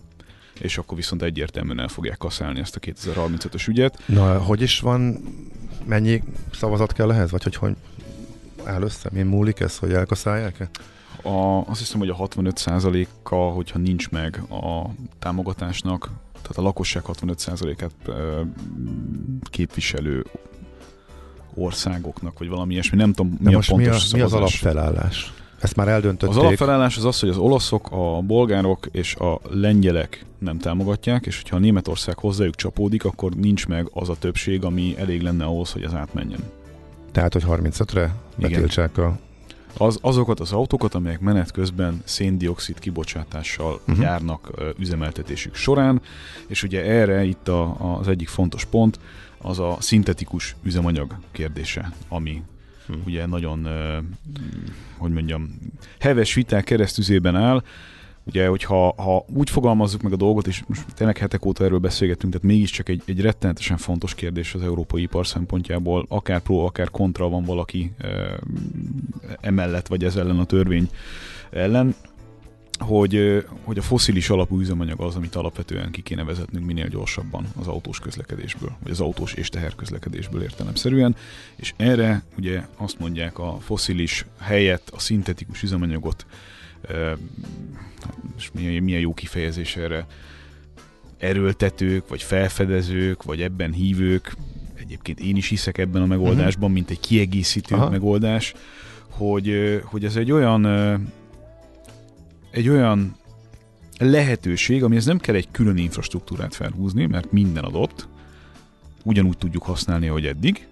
És akkor viszont egyértelműen el fogják kaszálni ezt a 2035-ös ügyet. Na, hogy is van, mennyi szavazat kell ehhez, vagy hogy hogy áll össze, mi múlik ez, hogy elkaszálják-e? A, azt hiszem, hogy a 65%-a, hogyha nincs meg a támogatásnak, tehát a lakosság 65%-át képviselő országoknak, vagy valami ilyesmi, nem tudom, De mi most a pontos mi, a, szavazás. mi az alapfelállás? Ezt már eldöntötték. Az alapfelállás az az, hogy az olaszok, a bolgárok és a lengyelek nem támogatják, és hogyha a Németország hozzájuk csapódik, akkor nincs meg az a többség, ami elég lenne ahhoz, hogy az átmenjen. Tehát, hogy 35-re betiltsák a az, azokat az autókat, amelyek menet közben széndiokszid kibocsátással uh-huh. járnak üzemeltetésük során, és ugye erre itt a, az egyik fontos pont, az a szintetikus üzemanyag kérdése, ami hmm. ugye nagyon, uh, hogy mondjam, heves viták keresztüzében áll, Ugye, hogyha ha úgy fogalmazzuk meg a dolgot, és most tényleg hetek óta erről beszélgetünk, tehát mégiscsak egy, egy rettenetesen fontos kérdés az európai ipar szempontjából, akár pro, akár kontra van valaki e, emellett, vagy ez ellen a törvény ellen, hogy, hogy a foszilis alapú üzemanyag az, amit alapvetően ki kéne vezetnünk minél gyorsabban az autós közlekedésből, vagy az autós és teherközlekedésből értelemszerűen, és erre ugye azt mondják a foszilis helyett a szintetikus üzemanyagot és milyen, milyen jó kifejezés erre, erőltetők, vagy felfedezők, vagy ebben hívők, egyébként én is hiszek ebben a megoldásban, uh-huh. mint egy kiegészítő Aha. megoldás, hogy, hogy ez egy olyan egy olyan lehetőség, amihez nem kell egy külön infrastruktúrát felhúzni, mert minden adott, ugyanúgy tudjuk használni, ahogy eddig,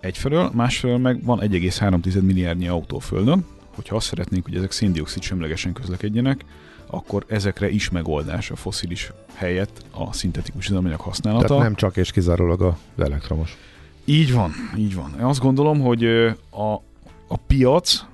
egyfelől, másfelől meg van 1,3 milliárdnyi autó földön, hogyha azt szeretnénk, hogy ezek széndiokszid semlegesen közlekedjenek, akkor ezekre is megoldás a foszilis helyett a szintetikus üzemanyag használata. Tehát nem csak és kizárólag az elektromos. Így van, így van. Én azt gondolom, hogy a, a piac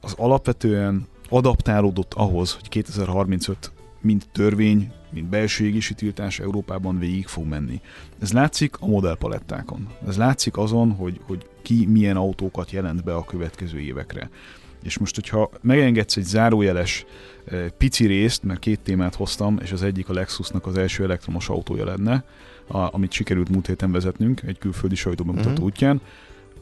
az alapvetően adaptálódott ahhoz, hogy 2035 mint törvény, mint belső égési tiltás Európában végig fog menni. Ez látszik a modellpalettákon. Ez látszik azon, hogy, hogy ki milyen autókat jelent be a következő évekre. És most, hogyha megengedsz egy zárójeles eh, pici részt, mert két témát hoztam, és az egyik a Lexusnak az első elektromos autója lenne, a, amit sikerült múlt héten vezetnünk egy külföldi sajtóbemutató Mhm. uh-huh. útján,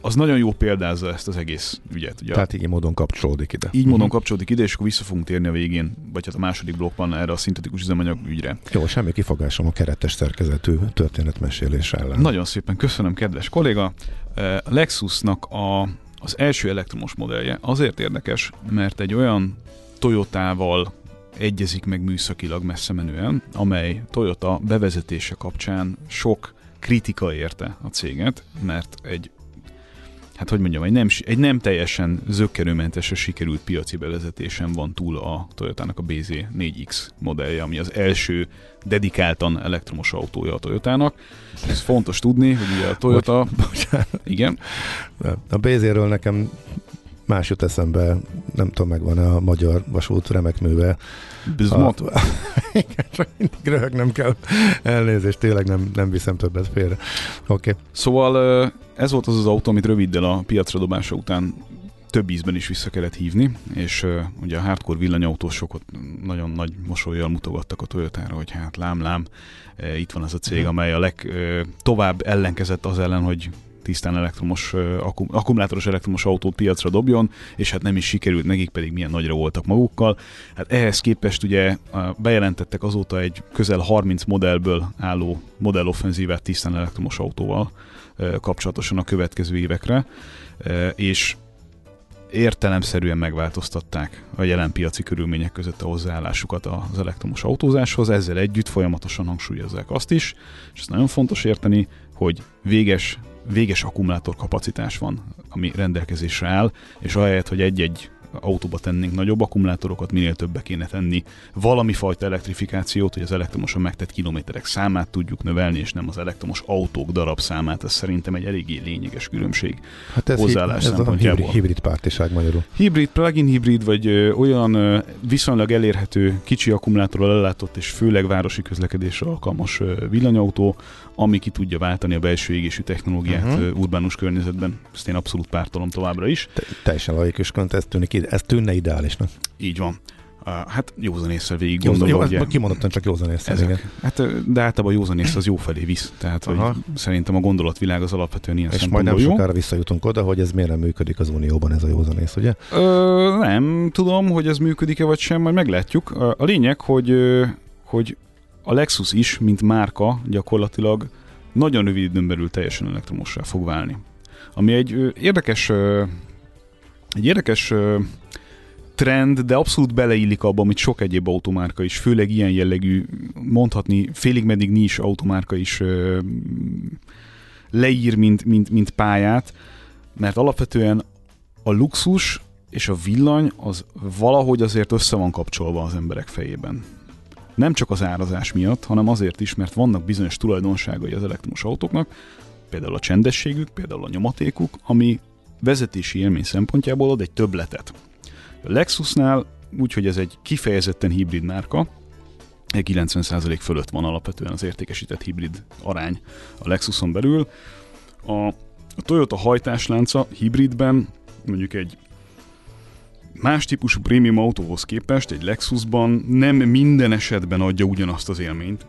az nagyon jó példázza ezt az egész ügyet. Ugye Tehát így módon kapcsolódik ide. így módon Mhm. kapcsolódik ide, és akkor vissza fogunk térni a végén, vagy hát a második blokkban erre a szintetikus üzemanyag ügyre. Jó, semmi kifogásom a keretes szerkezetű történetmesélés ellen. Nagyon szépen köszönöm, kedves kolléga. Eh, A Lexusnak a, az első elektromos modellje azért érdekes, mert egy olyan Toyotával egyezik meg műszakilag messze menően, amely Toyota bevezetése kapcsán sok kritika érte a céget, mert egy hát hogy mondjam, egy nem, egy nem teljesen zöggenőmentesre sikerült piaci bevezetésen van túl a Toyotának a BZ4X modellje, ami az első dedikáltan elektromos autója a Toyotának. Ez fontos tudni, hogy ugye a Toyota... Igen, A BZ-ről nekem más jut eszembe, nem tudom, megvan a magyar vasút remek műve. Bizmot. A- (laughs) Igen, csak mindig röhögnem kell. Elnézést, tényleg nem, nem viszem többet félre. Oké. Okay. Szóval ez volt az az autó, amit röviddel a piacra dobása után több ízben is vissza kellett hívni, és uh, ugye a hardcore villanyautósok ott nagyon nagy mosolyjal mutogattak a Toyotára, hogy hát lám, lám, uh, itt van az a cég, amely a legtovább ellenkezett az ellen, hogy tisztán elektromos, akkum, akkumulátoros elektromos autót piacra dobjon, és hát nem is sikerült, nekik pedig milyen nagyra voltak magukkal. Hát ehhez képest ugye bejelentettek azóta egy közel 30 modellből álló modelloffenzívát tisztán elektromos autóval kapcsolatosan a következő évekre, és értelemszerűen megváltoztatták a jelen piaci körülmények között a hozzáállásukat az elektromos autózáshoz, ezzel együtt folyamatosan hangsúlyozzák azt is, és ez nagyon fontos érteni, hogy véges, véges akkumulátor kapacitás van, ami rendelkezésre áll, és ahelyett, hogy egy-egy autóba tennénk nagyobb akkumulátorokat, minél többbe kéne tenni valami fajta elektrifikációt, hogy az elektromosan megtett kilométerek számát tudjuk növelni, és nem az elektromos autók darab számát. Ez szerintem egy eléggé lényeges különbség. Hát ez, Hozzáállás hib- ez a szempontjából. hibrid, hibrid pártiság magyarul. Hibrid, plug-in hibrid, vagy ö, olyan ö, viszonylag elérhető, kicsi akkumulátorral ellátott és főleg városi közlekedésre alkalmas ö, villanyautó, ami ki tudja váltani a belső égésű technológiát uh-huh. urbánus környezetben. Ezt én abszolút pártolom továbbra is. Te, teljesen laikusként ez tűnik, ez tűnne ideálisnak. Így van. Hát józan észre végig Józan, gondolva, jó, ugye, kimondottan csak józan észre, igen. ezek. Hát, ö, de általában a józan észre az jó felé visz. Tehát, hogy Aha. szerintem a gondolatvilág az alapvetően ilyen És majd nem sokára visszajutunk oda, hogy ez miért nem működik az Unióban ez a józanész, ugye? Ö, nem tudom, hogy ez működik-e vagy sem, majd meglátjuk. A lényeg, hogy, hogy a Lexus is, mint márka gyakorlatilag nagyon rövid időn belül teljesen elektromossá fog válni. Ami egy érdekes, egy érdekes trend, de abszolút beleillik abba, amit sok egyéb automárka is, főleg ilyen jellegű, mondhatni félig meddig nis automárka is leír, mint, mint, mint pályát, mert alapvetően a luxus és a villany az valahogy azért össze van kapcsolva az emberek fejében. Nem csak az árazás miatt, hanem azért is, mert vannak bizonyos tulajdonságai az elektromos autóknak, például a csendességük, például a nyomatékuk, ami vezetési élmény szempontjából ad egy többletet. A Lexusnál úgy, hogy ez egy kifejezetten hibrid márka, egy 90% fölött van alapvetően az értékesített hibrid arány a Lexuson belül. A, a Toyota hajtáslánca hibridben mondjuk egy más típusú prémium autóhoz képest egy Lexusban nem minden esetben adja ugyanazt az élményt,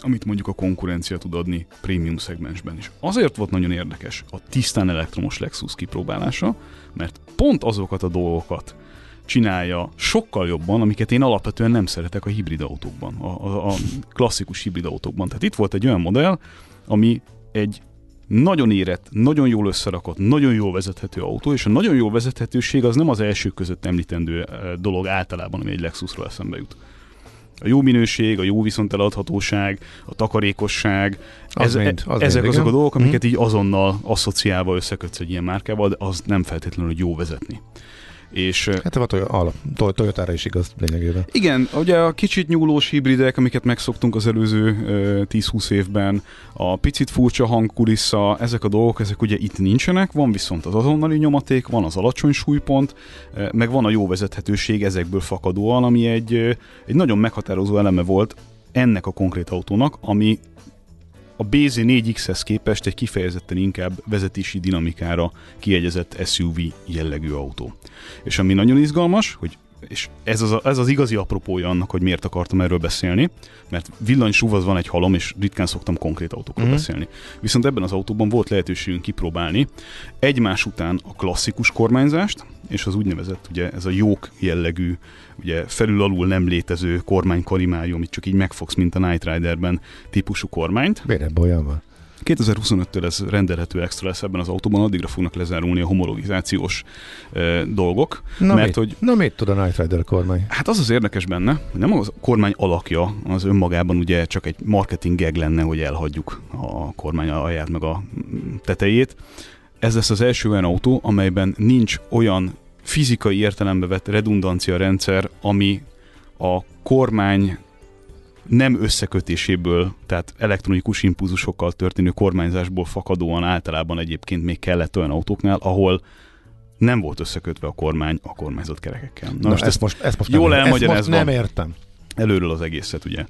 amit mondjuk a konkurencia tud adni prémium szegmensben is. Azért volt nagyon érdekes a tisztán elektromos Lexus kipróbálása, mert pont azokat a dolgokat csinálja sokkal jobban, amiket én alapvetően nem szeretek a hibrid autókban, a, a, a klasszikus hibrid autókban. Tehát itt volt egy olyan modell, ami egy nagyon érett, nagyon jól összerakott, nagyon jól vezethető autó, és a nagyon jó vezethetőség az nem az első között említendő eh, dolog általában, ami egy Lexusról eszembe jut. A jó minőség, a jó viszonteladhatóság, a takarékosság, Az mind, az ezek mind, azok a igen. dolgok, Mhm. amiket így azonnal asszociálva összekötsz egy ilyen márkával, de az nem feltétlenül hogy jó vezetni. És Hát a Toy- Toy- Toyotára is igaz lényegében. igen, ugye a kicsit nyúlós hibridek, amiket megszoktunk az előző ö, 10-20 évben, a picit furcsa hangkulissza, ezek a dolgok, ezek ugye itt nincsenek, van viszont az azonnali nyomaték, van az alacsony súlypont, meg van a jó vezethetőség ezekből fakadóan, ami egy, egy nagyon meghatározó eleme volt ennek a konkrét autónak, ami a BZ4X-hez képest egy kifejezetten inkább vezetési dinamikára kiegyezett SUV jellegű autó. És ami nagyon izgalmas, hogy és ez az, a, ez az igazi apropója annak, hogy miért akartam erről beszélni, mert villanysúv az van egy halom, és ritkán szoktam konkrét autókról Mhm. mm. beszélni. Viszont ebben az autóban volt lehetőségünk kipróbálni egymás után a klasszikus kormányzást, és az úgynevezett, ugye ez a jók jellegű, ugye felül-alul nem létező kormánykarimárium, amit csak így megfogsz, mint a Night Riderben típusú kormányt. Miért ebben olyan van? 2025-től ez rendelhető extra lesz ebben az autóban, addigra fognak lezárulni a homologizációs e, dolgok, Na mert mit? hogy Na mit tud a Night Rider kormány? Hát az az érdekes benne, hogy nem az kormány alakja, az önmagában ugye csak egy marketing gag lenne, hogy elhagyjuk a kormány alját meg a tetejét. Ez lesz az első olyan autó, amelyben nincs olyan fizikai értelembe vett redundancia rendszer, ami a kormány nem összekötéséből, tehát elektronikus impulzusokkal történő kormányzásból fakadóan általában egyébként még kellett olyan autóknál, ahol nem volt összekötve a kormány a kormányzott kerekekkel. Na, Na, most ezt ezt most, ezt most jól nem, ezt most elmagyarázva. nem értem. előről az egészet, ugye.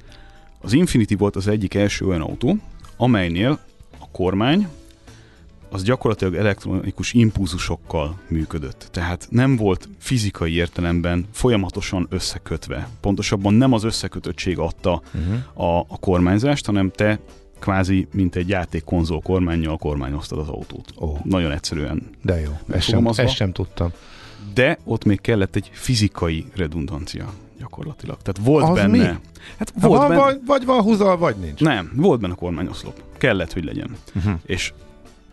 Az Infinity volt az egyik első olyan autó, amelynél a kormány az gyakorlatilag elektronikus impulzusokkal működött. Tehát nem volt fizikai értelemben folyamatosan összekötve. Pontosabban nem az összekötöttség adta Uh-huh. a, a kormányzást, hanem te kvázi, mint egy játékkonzol kormányjal kormányoztad az autót. Ó, Nagyon egyszerűen. de jó. Ezt sem, ezt sem tudtam. De ott még kellett egy fizikai redundancia gyakorlatilag. Tehát volt Az benne... mi? Hát Ha volt van, benne... vagy, vagy van húzal, vagy nincs. Nem, volt benne kormányoszlop. Kellett, hogy legyen. Uh-huh. És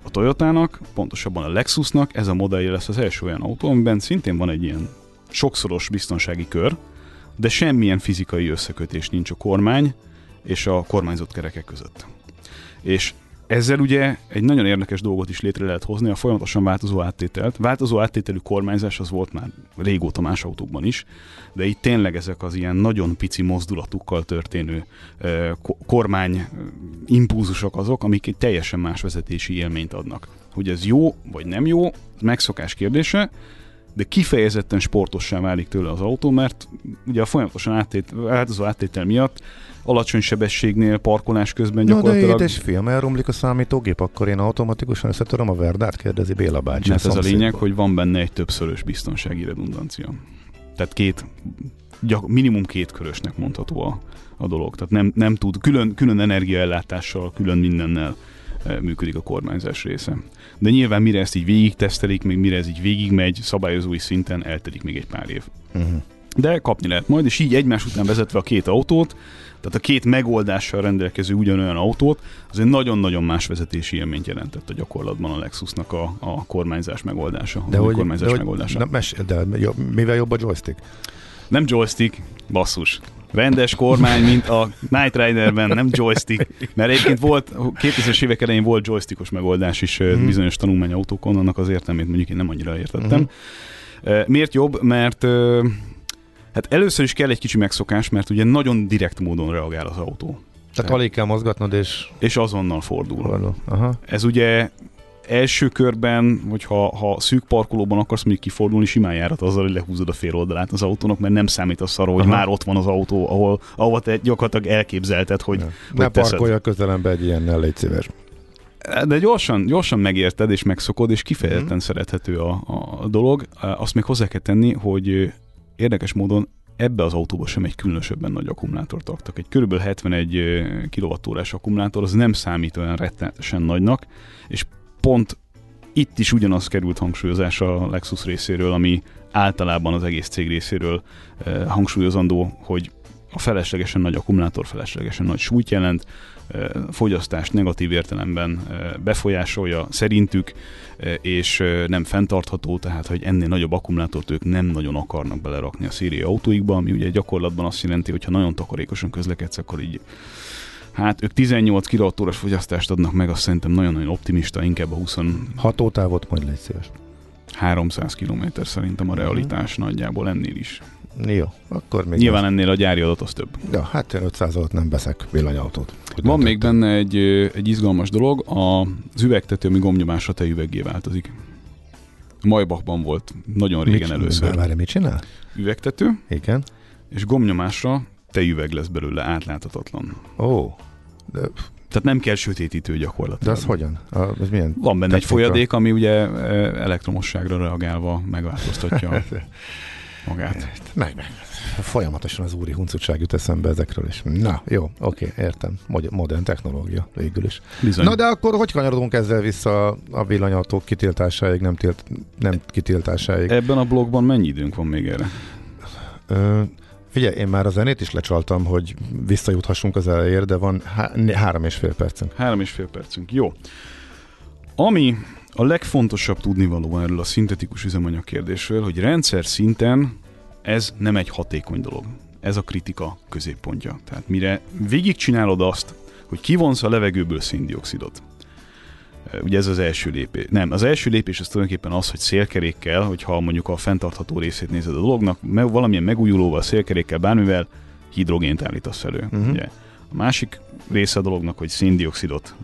a Toyotának, pontosabban a Lexusnak ez a modellje lesz az első olyan autó, amiben szintén van egy ilyen sokszoros biztonsági kör, de semmilyen fizikai összekötés nincs a kormány és a kormányzott kerekek között. És ezzel ugye egy nagyon érdekes dolgot is létre lehet hozni, a folyamatosan változó áttételt. Változó áttételű kormányzás az volt már régóta más autókban is, de itt tényleg ezek az ilyen nagyon pici mozdulatukkal történő ko- kormány eh, impulzusok azok, amik egy teljesen más vezetési élményt adnak. Hogy ez jó vagy nem jó, megszokás kérdése, de kifejezetten sportossá válik tőle az autó, mert ugye a folyamatosan áttét, változó áttétel miatt alacsony sebességnél, parkolás közben No, de gyakorlatilag... édes fiam, elromlik a számítógép, akkor én automatikusan összetöröm a verdát, kérdezi Béla bácsi. Mert ez a lényeg, hogy van benne egy többszörös biztonsági redundancia. Tehát két, gyak, minimum két körösnek mondható a, a dolog. Tehát nem, nem tud, külön, külön energiaellátással, külön mindennel működik a kormányzás része. De nyilván mire ezt így végig tesztelik, még mire ez így végigmegy, szabályozói szinten eltelik még egy pár év. Uh-huh. De kapni lehet majd, és így egymás után vezetve a két autót, tehát a két megoldással rendelkező ugyanolyan autót, az egy nagyon-nagyon más vezetési élményt jelentett a gyakorlatban a Lexusnak a, a kormányzás megoldása, De hogy, kormányzás de, hogy megoldása. na, mes, de mivel jobb a joystick? Nem joystick, basszus. Rendes kormány, mint a Night Riderben, nem joystick. Mert egyébként volt, 2000-es évek elején volt joystickos megoldás is mm. bizonyos tanulmányautókon, annak az értelmét mondjuk én nem annyira értettem. Mm. Miért jobb? Mert hát először is kell egy kicsi megszokás, mert ugye nagyon direkt módon reagál az autó. Tehát alig kell mozgatnod, és... És azonnal fordul. Aha. Ez ugye első körben, hogyha ha szűk parkolóban akarsz mondjuk kifordulni, simán járat azzal, hogy lehúzod a fél oldalát az autónak, mert nem számítasz arra, hogy Aha. már ott van az autó, ahol, ahol te gyakorlatilag elképzelted, hogy, Ja. hogy Ne teszed. parkolj a közelembe egy ilyennel, légy szíves. De gyorsan, gyorsan megérted és megszokod, és kifejezetten Mhm. szerethető a, a dolog. Azt még hozzá kell tenni, hogy érdekes módon ebbe az autóba sem egy különösebben nagy akkumulátort raktak. Egy körülbelül 71 kWh akkumulátor, az nem számít olyan rettenetesen nagynak, és pont itt is ugyanaz került hangsúlyozásra a Lexus részéről, ami általában az egész cég részéről eh, hangsúlyozandó, hogy a feleslegesen nagy akkumulátor feleslegesen nagy súlyt jelent, eh, fogyasztást negatív értelemben eh, befolyásolja szerintük, eh, és eh, nem fenntartható, tehát hogy ennél nagyobb akkumulátort ők nem nagyon akarnak belerakni a szériai autóikba, ami ugye gyakorlatban azt jelenti, hogy ha nagyon takarékosan közlekedsz, akkor így Hát ők 18 kWh fogyasztást adnak meg, azt szerintem nagyon-nagyon optimista, inkább a 20... Hatótávot majd légy szíves. 300 km szerintem a realitás nagyjából ennél is. Jó, akkor még... Nyilván ennél a gyári adat az több. Ja, hát én 500 alatt nem veszek villanyautót. Van még benne egy, egy izgalmas dolog, az üvegtető, ami gomnyomásra tejüveggé változik. Maybachban volt nagyon régen Mit- először Várj, mit csinál? üvegtető, Igen. és gomnyomásra tejüveg lesz belőle, átláthatatlan. Ó, de, Tehát nem kell sötétítő de gyakorlatilag. az hogyan? A, ez milyen? Van benne egy technika? folyadék, ami ugye elektromosságra reagálva megváltoztatja (laughs) magát. Meg, meg. Folyamatosan az úri huncutság jut eszembe ezekről is. Na, jó, oké, értem. Mod- Modern technológia végül is. Bizony. Na de akkor hogy kanyarodunk ezzel vissza a villanyautók kitiltásáig, nem, tilt, nem kitiltásáig? Ebben a blogban mennyi időnk van még erre? Ö, figyelj, én már a zenét is lecsaltam, hogy visszajuthassunk az elejére, de van há- három és fél percünk. Három és fél percünk. Jó. Ami a legfontosabb tudnivaló erről a szintetikus üzemanyag kérdésről, hogy rendszer szinten ez nem egy hatékony dolog. Ez a kritika középpontja. Tehát mire végigcsinálod azt, hogy kivonsz a levegőből széndiokszidot, Ugye ez az első lépés. Nem, az első lépés az tulajdonképpen az, hogy szélkerékkel, hogyha mondjuk a fenntartható részét nézed a dolognak, me- valamilyen megújulóval, szélkerékkel, bármivel hidrogént állítasz elő. Mhm. Ugye. A másik része a dolognak, hogy széndiokszidot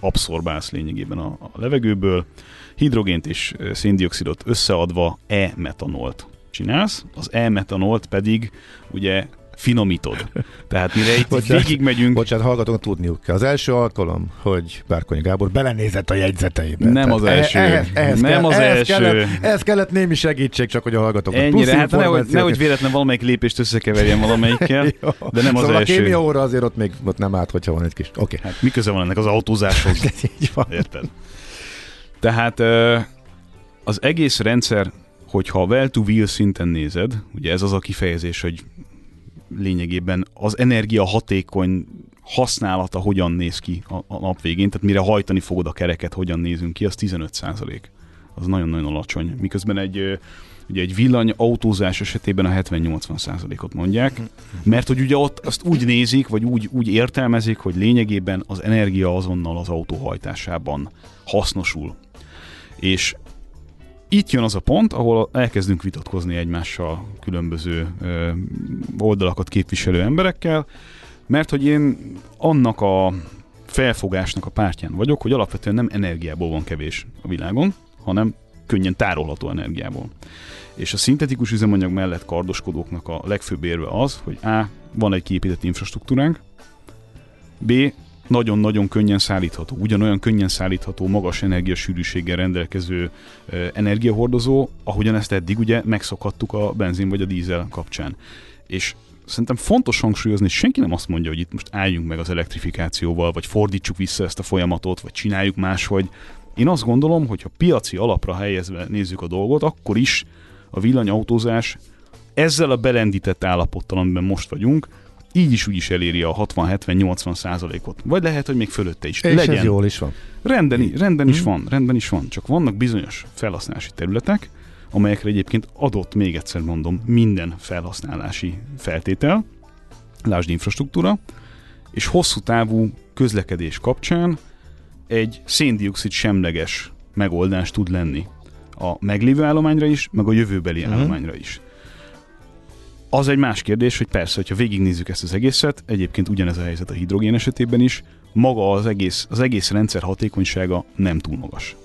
abszorbálsz lényegében a, a levegőből, hidrogént és széndiokszidot összeadva e-metanolt csinálsz, az e-metanolt pedig ugye finomítod. Tehát mire itt Bocsánat. végigmegyünk, Bocsánat, hallgatók tudniuk kell. Az első alkalom, hogy Bárkonyi Gábor belenézett a jegyzeteibe. Nem az első. Nem az ehhez első. Kellett, ehhez kellett némi segítség, csak hogy a hallgatók. ennyire, hát nehogy, nehogy véletlen valamelyik lépést összekeverjen valamelyikkel, (laughs) de nem az szóval első. a kémia óra azért ott még ott nem árt, hogyha van egy kis. Oké. Hát mi köze van ennek az autózáshoz? (laughs) Így van. Érted? Tehát az egész rendszer, hogyha a well-to-wheel szinten nézed, ugye ez az a kifejezés, hogy lényegében az energia hatékony használata hogyan néz ki a, a nap végén, tehát mire hajtani fogod a kereket, hogyan nézünk ki, az 15 százalék. Az nagyon-nagyon alacsony. Miközben egy, ugye egy villany autózás esetében a 70-80 százalékot mondják, mert hogy ugye ott azt úgy nézik, vagy úgy, úgy értelmezik, hogy lényegében az energia azonnal az autó hajtásában hasznosul. És itt jön az a pont, ahol elkezdünk vitatkozni egymással különböző ö, oldalakat képviselő emberekkel, mert hogy én annak a felfogásnak a pártján vagyok, hogy alapvetően nem energiából van kevés a világon, hanem könnyen tárolható energiából. És a szintetikus üzemanyag mellett kardoskodóknak a legfőbb érve az, hogy A. van egy kiépített infrastruktúránk, B. nagyon-nagyon könnyen szállítható, ugyanolyan könnyen szállítható, magas energiasűrűséggel rendelkező energiahordozó, ahogyan ezt eddig ugye megszokhattuk a benzin vagy a dízel kapcsán. És szerintem fontos hangsúlyozni, hogy senki nem azt mondja, hogy itt most álljunk meg az elektrifikációval, vagy fordítsuk vissza ezt a folyamatot, vagy csináljuk máshogy. Én azt gondolom, hogy ha piaci alapra helyezve nézzük a dolgot, akkor is a villanyautózás ezzel a belendített állapottal, amiben most vagyunk, így is úgy is eléri a 60-70-80 százalékot. Vagy lehet, hogy még fölötte is. És Legyen. ez jól is van. Rendben, i- rendben is Mhm. van, rendben is van. Csak vannak bizonyos felhasználási területek, amelyekre egyébként adott, még egyszer mondom, minden felhasználási feltétel, lásd infrastruktúra, és hosszú távú közlekedés kapcsán egy széndiokszid semleges megoldás tud lenni a meglévő állományra is, meg a jövőbeli Mhm. állományra is. Az egy más kérdés, hogy persze, hogyha végignézzük ezt az egészet, egyébként ugyanez a helyzet a hidrogén esetében is, maga az egész, az egész rendszer hatékonysága nem túl magas.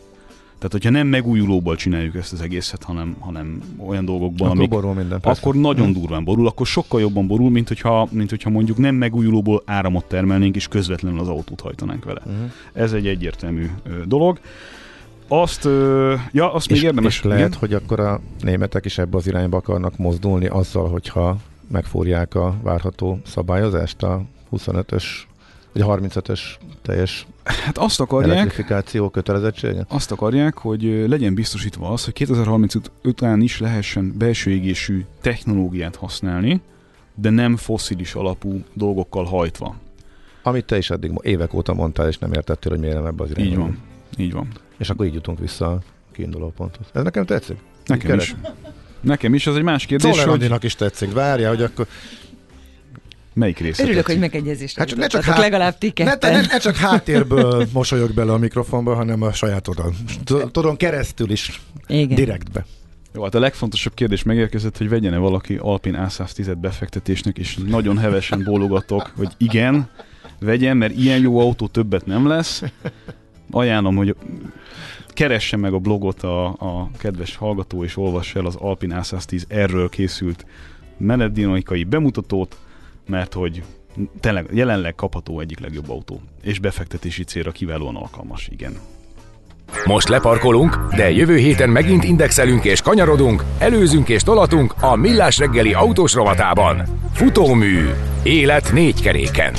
Tehát, hogyha nem megújulóból csináljuk ezt az egészet, hanem, hanem olyan dolgokból, Akkor amik, borul minden. persze. akkor nagyon Mhm. durván borul, akkor sokkal jobban borul, mint hogyha, mint hogyha mondjuk nem megújulóból áramot termelnénk, és közvetlenül az autót hajtanánk vele. Mhm. Ez egy egyértelmű dolog. Azt, ö, ja, azt még és, érdemes. és lehet, igen? hogy akkor a németek is ebbe az irányba akarnak mozdulni azzal, hogyha megfúrják a várható szabályozást, a 25-ös vagy 35-ös teljes Hát azt akarják, elektrifikáció kötelezettsége? azt akarják, hogy legyen biztosítva az, hogy 2035 után is lehessen belső égésű technológiát használni, de nem fosszilis alapú dolgokkal hajtva. Amit te is eddig évek óta mondtál, és nem értettél, hogy miért nem ebbe az irányba. Így van. Így van. És akkor így jutunk vissza a kiinduló ponthoz. Ez nekem tetszik. Nekem Kerek. is. Nekem is, az egy más kérdés, Czoller hogy... Is tetszik. Várja, hogy akkor Melyik része Örülök, tetszik? hogy megegyezést Hát csak ne csak, jutottatok, legalább ti ne, ne, ne csak háttérből (laughs) mosolyog bele a mikrofonba, hanem a saját oldal. Tudom, keresztül is, Igen. direktbe. Jó, hát a legfontosabb kérdés megérkezett, hogy vegyene valaki Alpin A110-et befektetésnek, és nagyon hevesen bólogatok, hogy igen, vegyen, mert ilyen jó autó többet nem lesz. Ajánlom, hogy keresse meg a blogot a, a kedves hallgató, és olvassa el az Alpin A110 erről készült menetdinamikai bemutatót, mert hogy tényleg jelenleg kapható egyik legjobb autó, és befektetési célra kiválóan alkalmas, igen. Most leparkolunk, de jövő héten megint indexelünk és kanyarodunk, előzünk és tolatunk a Millás reggeli autós rovatában. Futómű. Élet négy keréken.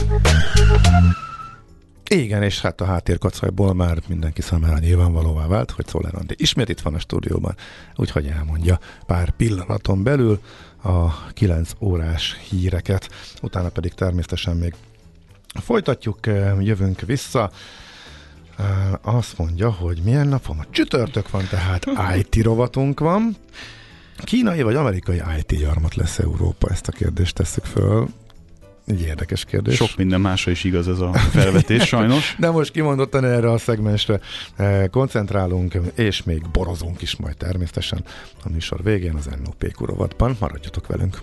Igen, és hát a háttérkacajból már mindenki számára nyilvánvalóvá vált, hogy Szoller Andi ismét itt van a stúdióban, úgyhogy elmondja pár pillanaton belül a 9 órás híreket, utána pedig természetesen még folytatjuk, jövünk vissza. Azt mondja, hogy milyen nap van? Csütörtök van, tehát IT rovatunk van. Kínai vagy amerikai IT gyarmat lesz Európa? Ezt a kérdést tesszük föl. Egy érdekes kérdés. Sok minden másra is igaz ez a felvetés, sajnos. (laughs) De most kimondottan erre a szegmensre eh, koncentrálunk, és még borozunk is majd természetesen a műsor végén az NOP rovatban. Maradjatok velünk!